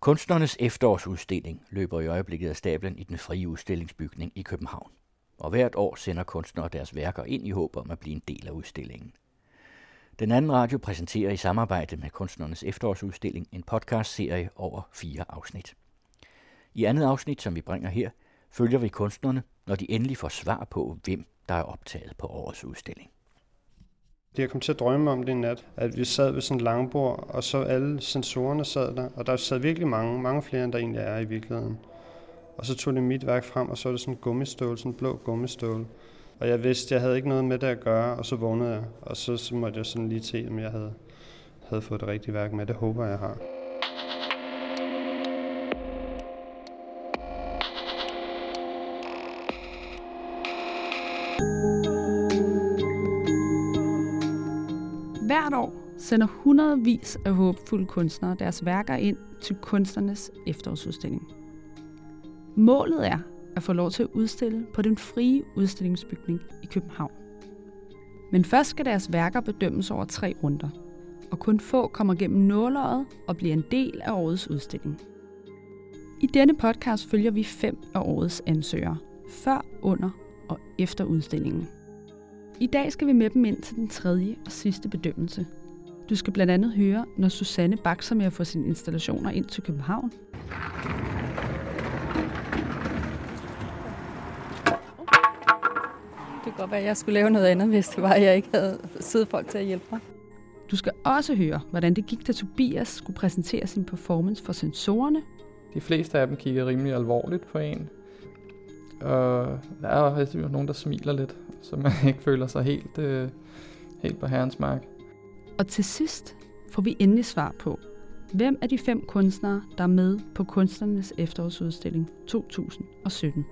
Kunstnernes efterårsudstilling løber i øjeblikket af stablen i den frie udstillingsbygning i København. Og hvert år sender kunstnere deres værker ind i håb om at blive en del af udstillingen. Den anden radio præsenterer i samarbejde med Kunstnernes efterårsudstilling en podcast-serie over fire afsnit. I andet afsnit, som vi bringer her, følger vi kunstnerne, når de endelig får svar på, hvem der er optaget på årets udstilling. Det jeg kom til at drømme om det en nat, at vi sad ved sådan et langbord, og så alle sensorerne sad der, og der sad virkelig mange, mange flere, end der egentlig er i virkeligheden. Og så tog det mit værk frem, og så var det sådan en gummistål, sådan en blå gummistål. Og jeg vidste, jeg havde ikke noget med det at gøre, og så vågnede jeg. Og så, så måtte jeg sådan lige se, om jeg havde, havde fået det rigtige værk med. Det håber jeg har. Sender hundredvis af håbfulde kunstnere deres værker ind til kunstnernes efterårsudstilling. Målet er at få lov til at udstille på den frie udstillingsbygning i København. Men først skal deres værker bedømmes over tre runder, og kun få kommer gennem nåløjet og bliver en del af årets udstilling. I denne podcast følger vi fem af årets ansøgere, før, under og efter udstillingen. I dag skal vi med dem ind til den tredje og sidste bedømmelse. Du skal blandt andet høre, når Susanne bakser med at få sine installationer ind til København. Det kan godt være, at jeg skulle lave noget andet, hvis det var, at jeg ikke havde siddet folk til at hjælpe mig. Du skal også høre, hvordan det gik, da Tobias skulle præsentere sin performance for sensorerne. De fleste af dem kigger rimelig alvorligt på en. Og der er også nogen, der smiler lidt, så man ikke føler sig helt, øh, helt på herrens mark. Og til sidst får vi endelig svar på, hvem er de fem kunstnere, der er med på Kunstnernes efterårsudstilling 2017.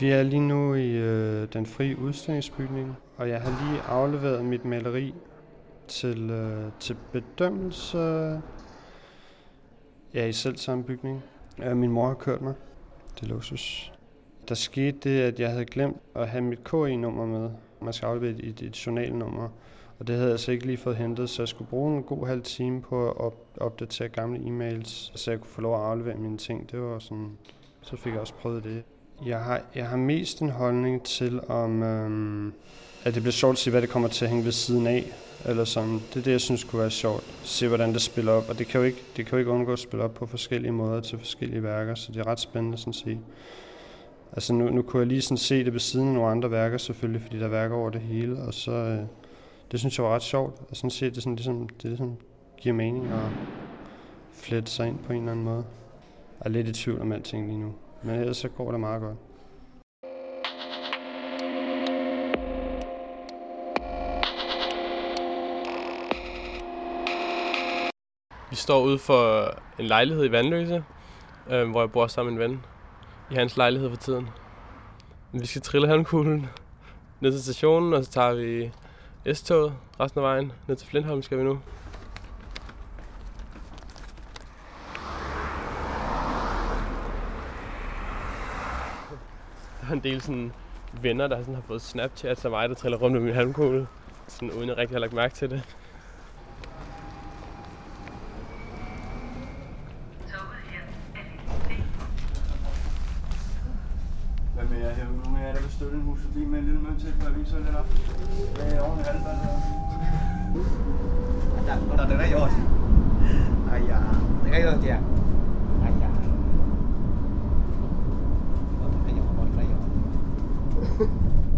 Vi er lige nu i øh, den frie udstillingsbygning, og jeg har lige afleveret mit maleri til, øh, til bedømmelse ja, i selv samme bygning. Ja, min mor har kørt mig. Det er luksus. Der skete det, at jeg havde glemt at have mit KI-nummer med. Man skal aflevere et, et journalnummer, og det havde jeg altså ikke lige fået hentet, så jeg skulle bruge en god halv time på at op, opdatere gamle e-mails, så jeg kunne få lov at aflevere mine ting. Det var sådan, så fik jeg også prøvet det. Jeg har, jeg har mest en holdning til, om øhm, at det bliver sjovt at se, hvad det kommer til at hænge ved siden af. Eller sådan. Det er det, jeg synes kunne være sjovt. Se, hvordan det spiller op. Og det kan jo ikke, det kan jo ikke undgå at spille op på forskellige måder til forskellige værker, så det er ret spændende sådan at sige. Altså nu, nu kunne jeg lige sådan se det ved siden af nogle andre værker selvfølgelig, fordi der er værker over det hele, og så, øh, det synes jeg var ret sjovt, at sådan se det sådan ligesom, det ligesom giver mening og flette sig ind på en eller anden måde. Jeg er lidt i tvivl om alting lige nu, men ellers så går det meget godt. Vi står ude for en lejlighed i Vandløse, øh, hvor jeg bor sammen med en ven i hans lejlighed for tiden. Vi skal trille halmkuglen ned til stationen, og så tager vi S-toget resten af vejen. Ned til Flintholm skal vi nu. Der er en del sådan venner, der sådan har fået Snapchat af mig, der triller rundt med min halmkugle. Sådan uden jeg rigtig har lagt mærke til det. Hvad med jer her? Nogle af jer, der vil støtte en hus forbi med en lille mønt til, for at vise lidt op. Hvad er ordentligt halvfald her? Ada, ada rayon. Ayah, ada rayon dia. Ayah. Oh, rayon, oh, rayon.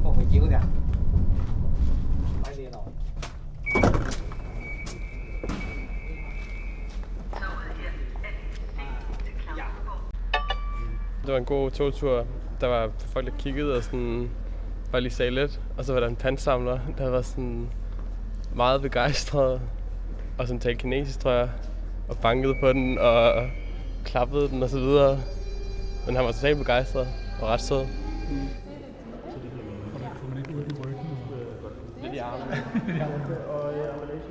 Oh, phải chịu kìa. Phải đi rồi. Det var en god togtur. Der var folk, der kiggede og sådan bare lige sagde lidt. Og så var der en pandsamler, der var sådan meget begejstret og sådan talte kinesisk, tror jeg. Og bankede på den og klappede den og så videre. Men han var totalt begejstret og ret sød. Lidt i armen.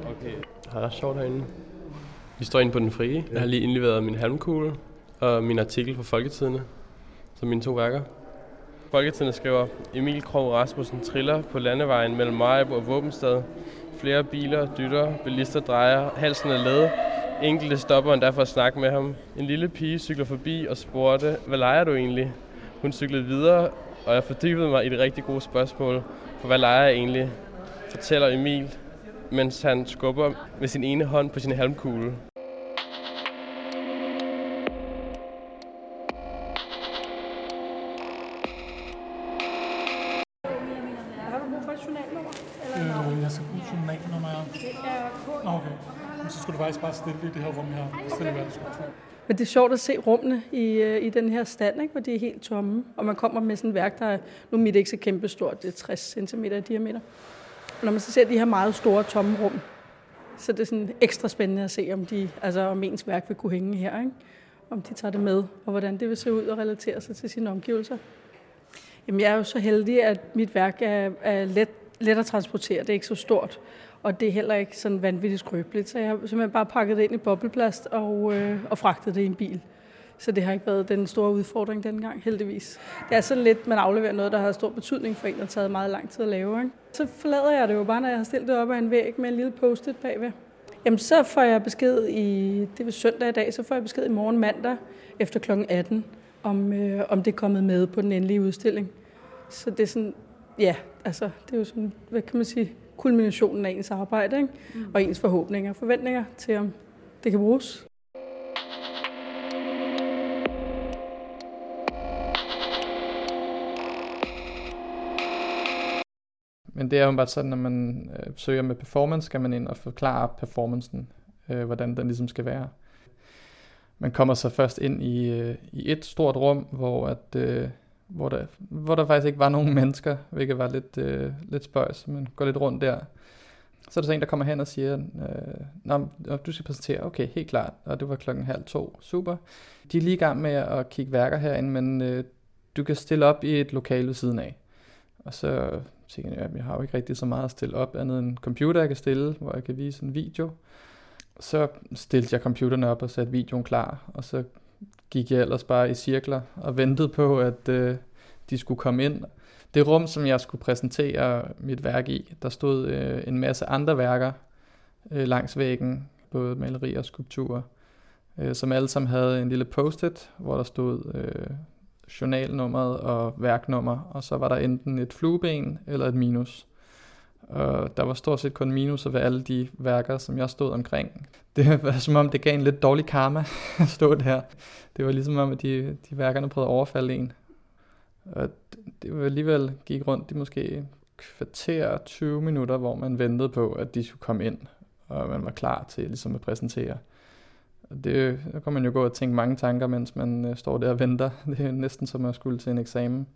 Okay. Det er ret sjovt herinde. Vi står inde på den frie. Jeg har lige indleveret min halmkugle og min artikel fra Folketidene, som mine to værker. Folketinget skriver, Emil Krog Rasmussen triller på landevejen mellem Majbo og Våbenstad. Flere biler dytter, bilister drejer, halsen er led. Enkelte stopper endda for at snakke med ham. En lille pige cykler forbi og spurgte, hvad leger du egentlig? Hun cyklede videre, og jeg fordybede mig i det rigtig gode spørgsmål, for hvad leger jeg egentlig? Fortæller Emil, mens han skubber med sin ene hånd på sin halmkugle. Øh, jeg skal. Det er K. Nå, okay. Men så skulle du faktisk bare stille det i det her rum, her. har stillet. Men det er sjovt at se rummene i, øh, i den her stand, ikke? hvor de er helt tomme. Og man kommer med sådan et værk, der er, nu er mit ikke så kæmpestort, det er 60 cm i diameter. Og når man så ser de her meget store tomme rum, så det er sådan ekstra spændende at se, om, de, altså, om ens værk vil kunne hænge her. Ikke? Om de tager det med, og hvordan det vil se ud og relatere sig til sine omgivelser. Jamen, jeg er jo så heldig, at mit værk er, er let, let at transportere. Det er ikke så stort, og det er heller ikke sådan vanvittigt skrøbeligt. Så jeg har simpelthen bare pakket det ind i bobleplast og, øh, og fragtet det i en bil. Så det har ikke været den store udfordring dengang, heldigvis. Det er sådan lidt, man afleverer noget, der har stor betydning for en, der har taget meget lang tid at lave. Ikke? Så forlader jeg det jo bare, når jeg har stillet det op ad en væg med en lille post-it bagved. Jamen, så får jeg besked i, det er søndag i dag, så får jeg besked i morgen mandag efter kl. 18, om, øh, om det er kommet med på den endelige udstilling. Så det er sådan, ja, altså, det er jo sådan, hvad kan man sige, kulminationen af ens arbejde, ikke? Mm. og ens forhåbninger og forventninger til, om det kan bruges. Men det er jo bare sådan, når man øh, søger med performance, skal man ind og forklare performancen, øh, hvordan den ligesom skal være. Man kommer så først ind i, øh, i et stort rum, hvor, at, øh, hvor, der, hvor der faktisk ikke var nogen mennesker, hvilket var lidt, øh, lidt spøjs. men går lidt rundt der. Så er der så en, der kommer hen og siger, øh, Nå, du skal præsentere. Okay, helt klart. Og det var klokken halv to. Super. De er lige i gang med at kigge værker herinde, men øh, du kan stille op i et lokale ved siden af. Og så tænkte jeg, at jeg har jo ikke rigtig så meget at stille op, andet end en computer, jeg kan stille, hvor jeg kan vise en video. Så stillede jeg computerne op og satte videoen klar, og så gik jeg ellers bare i cirkler og ventede på, at øh, de skulle komme ind. Det rum, som jeg skulle præsentere mit værk i, der stod øh, en masse andre værker øh, langs væggen, både malerier og skulpturer, øh, som alle sammen havde en lille post-it, hvor der stod øh, journalnummeret og værknummer, og så var der enten et flueben eller et minus. Og der var stort set kun minuser ved alle de værker, som jeg stod omkring. Det var som om, det gav en lidt dårlig karma at stå der. Det var ligesom om, at de, de værkerne prøvede at overfalde en. Og det var alligevel gik rundt i måske kvarter 20 minutter, hvor man ventede på, at de skulle komme ind, og man var klar til ligesom at præsentere. Og det, der kan man jo gå og tænke mange tanker, mens man øh, står der og venter. Det er næsten som at skulle til en eksamen.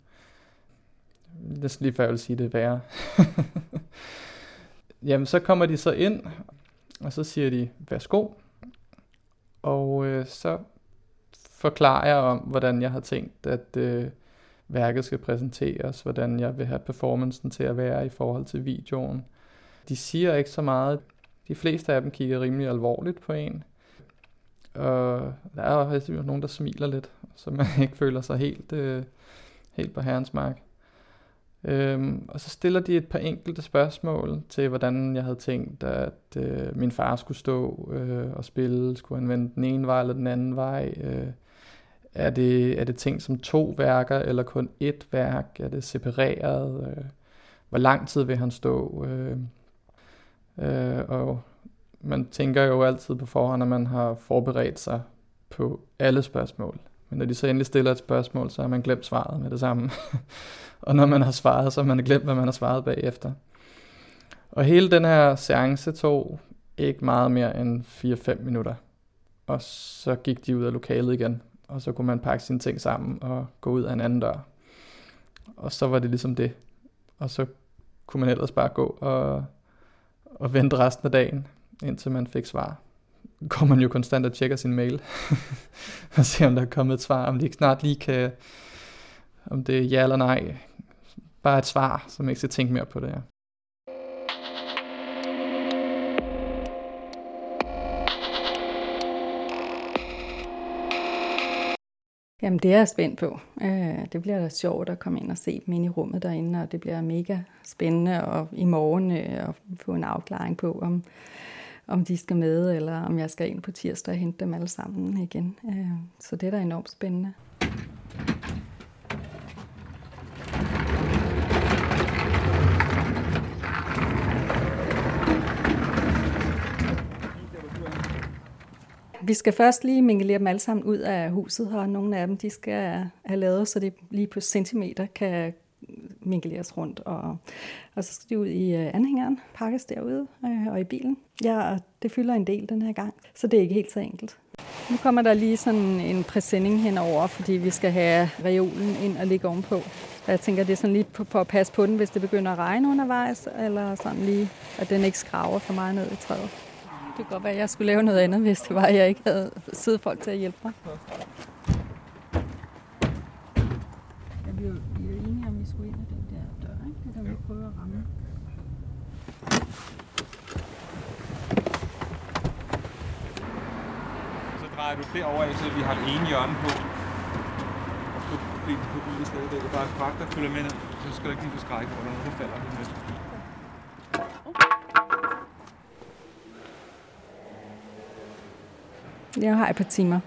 Næsten lige før jeg vil sige, det værre. Jamen, så kommer de så ind, og så siger de, værsgo. Og øh, så forklarer jeg om, hvordan jeg har tænkt, at øh, værket skal præsenteres, hvordan jeg vil have performancen til at være i forhold til videoen. De siger ikke så meget. De fleste af dem kigger rimelig alvorligt på en. Og der er jo nogen, der smiler lidt, så man ikke føler sig helt, øh, helt på herrens mark. Øhm, og så stiller de et par enkelte spørgsmål til, hvordan jeg havde tænkt, at øh, min far skulle stå øh, og spille. Skulle han vende den ene vej eller den anden vej? Øh, er, det, er det ting som to værker eller kun et værk? Er det separeret? Øh, hvor lang tid vil han stå? Øh, øh, og man tænker jo altid på forhånd, at man har forberedt sig på alle spørgsmål. Men når de så endelig stiller et spørgsmål, så har man glemt svaret med det samme. og når man har svaret, så har man glemt, hvad man har svaret bagefter. Og hele den her seance tog ikke meget mere end 4-5 minutter. Og så gik de ud af lokalet igen, og så kunne man pakke sine ting sammen og gå ud af en anden dør. Og så var det ligesom det. Og så kunne man ellers bare gå og, og vente resten af dagen, indtil man fik svar går man jo konstant og tjekker sin mail, og ser om der er kommet et svar, om de ikke snart lige kan, om det er ja eller nej. Bare et svar, som ikke skal tænke mere på det, ja. Jamen, det er jeg spændt på. Øh, det bliver da sjovt at komme ind og se dem ind i rummet derinde, og det bliver mega spændende og i morgen øh, at få en afklaring på, om, om de skal med, eller om jeg skal ind på tirsdag og hente dem alle sammen igen. Øh, så det er da enormt spændende. Vi skal først lige mingelere dem alle sammen ud af huset her. Nogle af dem de skal have lavet, så det lige på centimeter kan mingeleres rundt. Og, og så skal de ud i øh, anhængeren, pakkes derude øh, og i bilen. Ja, det fylder en del den her gang, så det er ikke helt så enkelt. Nu kommer der lige sådan en præsending henover, fordi vi skal have reolen ind og ligge ovenpå. Og jeg tænker, det er sådan lige for at passe på den, hvis det begynder at regne undervejs, eller sådan lige, at den ikke skraver for meget ned i træet. Det kunne godt være, at jeg skulle lave noget andet, hvis det var, at jeg ikke havde siddet folk til at hjælpe mig. Ja, vi er vi er enige om, vi skulle ind ad den der dør, ikke? Det kan vi prøve at ramme. Så drejer du derover af, så vi har det ene hjørne på. Og bliver bilen på bilen stadig. Det er bare fragt, der følger med ned. Så skal du ikke lige få skrække, hvor der er nogen, der falder lige med. Jeg har et par timer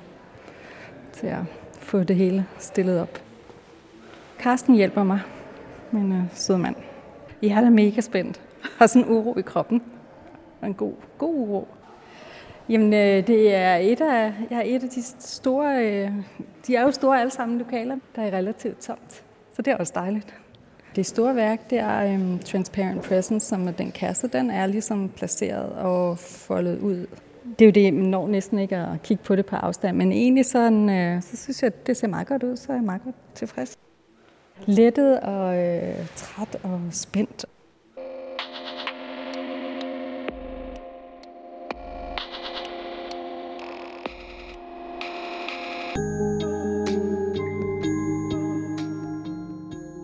til at få det hele stillet op. Karsten hjælper mig, men øh, sød mand. Jeg er da mega spændt. Har sådan en uro i kroppen. Og en god, god uro. Jamen, øh, det er et af, jeg er et af de store, øh, de er jo store alle sammen lokaler, der er relativt tomt. Så det er også dejligt. Det store værk, det er um, Transparent Presence, som er den kasse, den er ligesom placeret og foldet ud. Det er jo det, man når næsten ikke at kigge på det på afstand, men egentlig sådan, øh, så synes jeg, at det ser meget godt ud, så er jeg meget godt tilfreds. Lettet og øh, træt og spændt.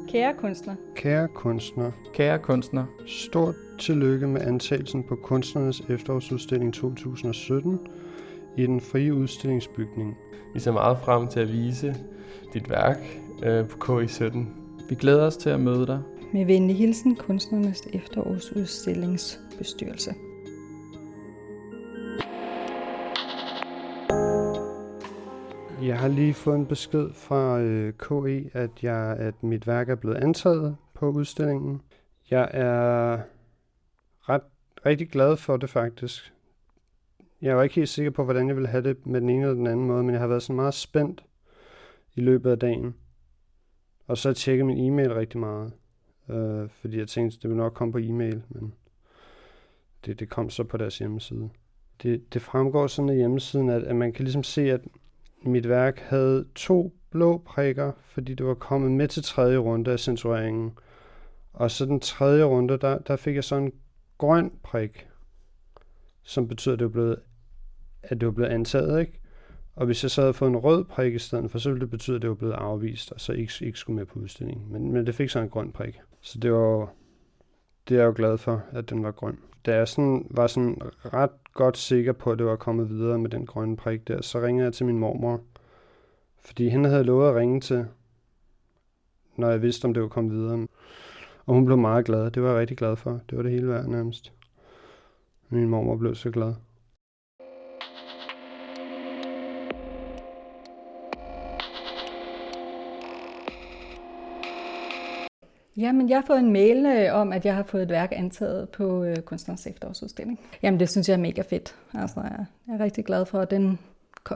Kære kunstner, Kære kunstner, Kære kunstner, stort tillykke med antagelsen på Kunstnernes Efterårsudstilling 2017 i den frie udstillingsbygning. Vi ser meget frem til at vise dit værk øh, på KI17. vi glæder os til at møde dig. med venlig hilsen Kunstnernes Efterårsudstillingsbestyrelse. Jeg har lige fået en besked fra øh, KE, at, jeg, at mit værk er blevet antaget på udstillingen. Jeg er ret, rigtig glad for det faktisk. Jeg var ikke helt sikker på, hvordan jeg ville have det med den ene eller den anden måde, men jeg har været sådan meget spændt i løbet af dagen. Og så tjekke min e-mail rigtig meget, øh, fordi jeg tænkte, det ville nok komme på e-mail, men det, det kom så på deres hjemmeside. Det, det fremgår sådan af hjemmesiden, at, at man kan ligesom se, at mit værk havde to blå prikker, fordi det var kommet med til tredje runde af censureringen. Og så den tredje runde, der, der fik jeg så en grøn prik, som betyder, at det var blevet, at det var blevet antaget, ikke? Og hvis jeg så havde fået en rød prik i stedet for, så ville det betyde, at det var blevet afvist, og så ikke, ikke skulle med på udstillingen. Men, men det fik så en grøn prik. Så det var, det er jeg jo glad for, at den var grøn. Da jeg sådan, var sådan ret godt sikker på, at det var kommet videre med den grønne prik der, så ringede jeg til min mormor. Fordi hende havde lovet at ringe til, når jeg vidste, om det var kommet videre. Og hun blev meget glad. Det var jeg rigtig glad for. Det var det hele værd nærmest. Min mormor blev så glad. Jamen, jeg har fået en mail øh, om, at jeg har fået et værk antaget på øh, Kunstnerens Efterårsudstilling. Jamen, det synes jeg er mega fedt. Altså, jeg er rigtig glad for, at den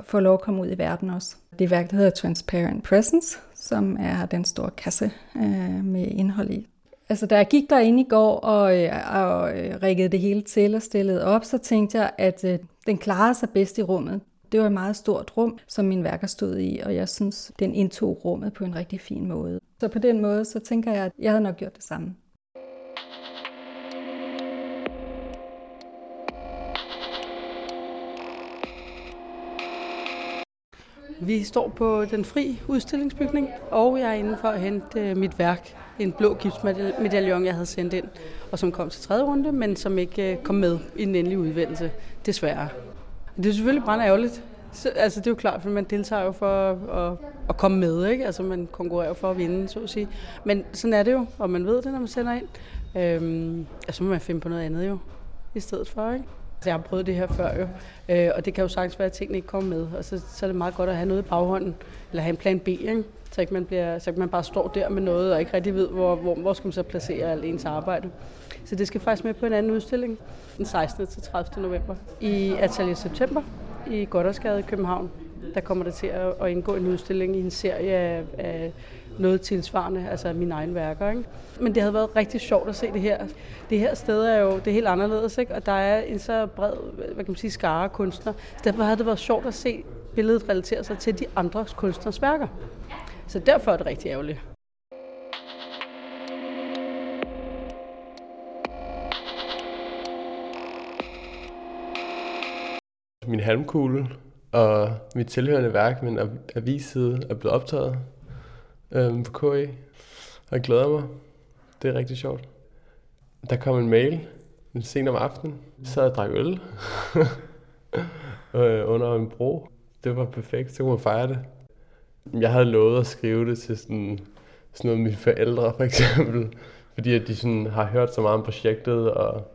får lov at komme ud i verden også. Det værk, der hedder Transparent Presence, som er den store kasse øh, med indhold i. Altså, da jeg gik derinde i går og, øh, og øh, riggede det hele til og stillede op, så tænkte jeg, at øh, den klarede sig bedst i rummet. Det var et meget stort rum, som min værker stod i, og jeg synes, den indtog rummet på en rigtig fin måde. Så på den måde, så tænker jeg, at jeg havde nok gjort det samme. Vi står på den fri udstillingsbygning, og jeg er inde for at hente øh, mit værk. En blå gipsmedaljon, jeg havde sendt ind, og som kom til tredje runde, men som ikke øh, kom med i den endelige udvendelse, desværre. Det er selvfølgelig brændt ærgerligt, Så, altså det er jo klart, for man deltager jo for at, at komme med, ikke? Altså man konkurrerer for at vinde, så at sige. Men sådan er det jo, og man ved det, når man sender ind. Øhm, altså, må man finde på noget andet jo, i stedet for, ikke? Jeg har prøvet det her før jo, øh, og det kan jo sagtens være, at tingene ikke kommer med, og så, så er det meget godt at have noget i baghånden, eller have en plan B, ikke? Så, ikke man bliver, så ikke man bare står der med noget, og ikke rigtig ved, hvor, hvor, hvor skal man så placere alt ens arbejde. Så det skal faktisk med på en anden udstilling den 16. til 30. november i Atelier September i Goddersgade i København. Der kommer det til at indgå en udstilling i en serie af, af noget tilsvarende, altså mine egne værker. Ikke? Men det havde været rigtig sjovt at se det her. Det her sted er jo det er helt anderledes, ikke? og der er en så bred hvad kan man sige, skare kunstner. Så derfor havde det været sjovt at se billedet relatere sig til de andre kunstners værker. Så derfor er det rigtig ærgerligt. Min halmkugle og mit tilhørende værk, men avisside, er blevet optaget øhm, på KE, Og jeg glæder mig. Det er rigtig sjovt. Der kom en mail sent om aftenen. Så sad og drak øl øh, under en bro. Det var perfekt, så kunne man fejre det. Jeg havde lovet at skrive det til sådan, sådan noget mine forældre, for eksempel. Fordi at de sådan har hørt så meget om projektet, og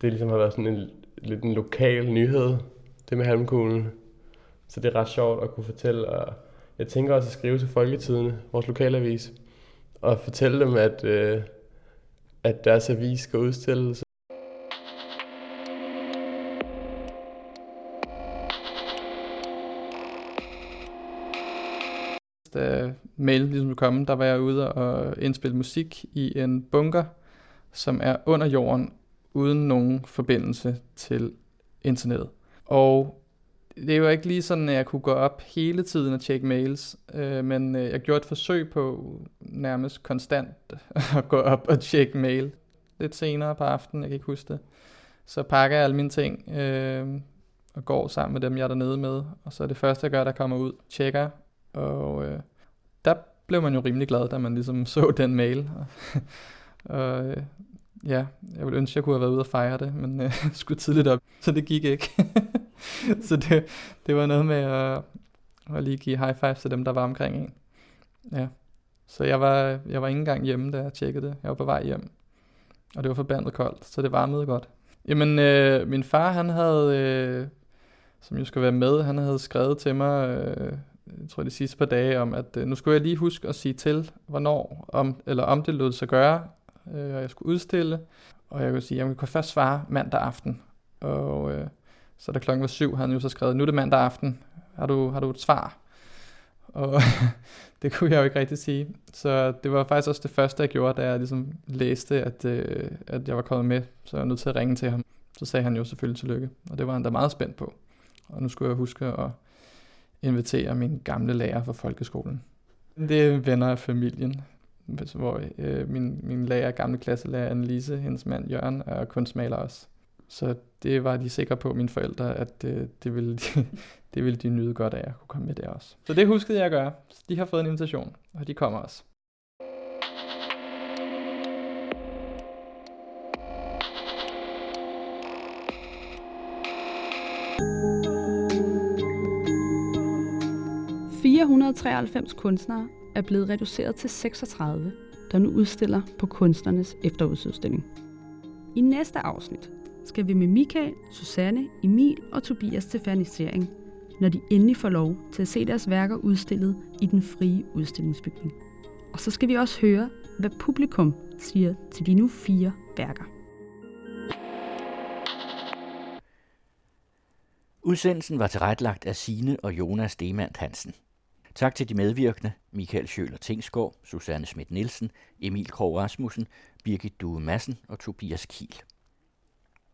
det ligesom har været sådan en, lidt en lokal nyhed, det med halmkuglen. Så det er ret sjovt at kunne fortælle, og jeg tænker også at skrive til Folketidene, vores lokalavis, og fortælle dem, at, øh, at deres avis skal udstilles. Da øh, mail ligesom kom, der var jeg ude og indspille musik i en bunker, som er under jorden, uden nogen forbindelse til internettet. Og det var ikke lige sådan, at jeg kunne gå op hele tiden og tjekke mails, øh, men øh, jeg gjorde et forsøg på nærmest konstant at gå op og tjekke mail. Lidt senere på aftenen, jeg kan ikke huske det. Så pakker jeg alle mine ting øh, og går sammen med dem, jeg er dernede med. Og så er det første, jeg gør, der kommer ud, tjekker. Og øh, der blev man jo rimelig glad, da man ligesom så den mail. og øh, ja, jeg ville ønske, at jeg kunne have været ude og fejre det, men øh, skulle tidligt op, så det gik ikke. så det, det var noget med at, at lige give high five til dem, der var omkring en. Ja. Så jeg var, jeg var ikke engang hjemme, da jeg tjekkede det. Jeg var på vej hjem. Og det var forbandet koldt, så det varmede godt. Jamen, øh, min far, han havde, øh, som jo skal være med, han havde skrevet til mig, øh, jeg tror de sidste par dage, om at øh, nu skulle jeg lige huske at sige til, hvornår, om, eller om det lød sig gøre, øh, og jeg skulle udstille. Og jeg kunne sige, at jeg kunne først svare mandag aften. Og øh, så da klokken var syv, havde han jo så skrevet, nu er det mandag aften, har du, har du et svar? Og det kunne jeg jo ikke rigtig sige. Så det var faktisk også det første, jeg gjorde, da jeg ligesom læste, at, øh, at jeg var kommet med. Så jeg var nødt til at ringe til ham. Så sagde han jo selvfølgelig tillykke, og det var han da meget spændt på. Og nu skulle jeg huske at invitere min gamle lærer fra folkeskolen. Det er venner af familien, hvor øh, min, min lærer, gamle klasselærer Annelise, hendes mand Jørgen, er kunstmaler også. Så det var de sikre på, mine forældre, at øh, det, ville de, det ville de nyde godt af at kunne komme med der også. Så det huskede jeg at gøre. De har fået en invitation, og de kommer også. ...493 kunstnere er blevet reduceret til 36, der nu udstiller på kunstnernes efterudstilling. I næste afsnit skal vi med Michael, Susanne, Emil og Tobias til fernisering, når de endelig får lov til at se deres værker udstillet i den frie udstillingsbygning. Og så skal vi også høre, hvad publikum siger til de nu fire værker. Udsendelsen var tilrettelagt af Sine og Jonas Demand Hansen. Tak til de medvirkende, Michael Schøler Tingsgaard, Susanne Schmidt Nielsen, Emil Krog Rasmussen, Birgit Due Madsen og Tobias Kiel.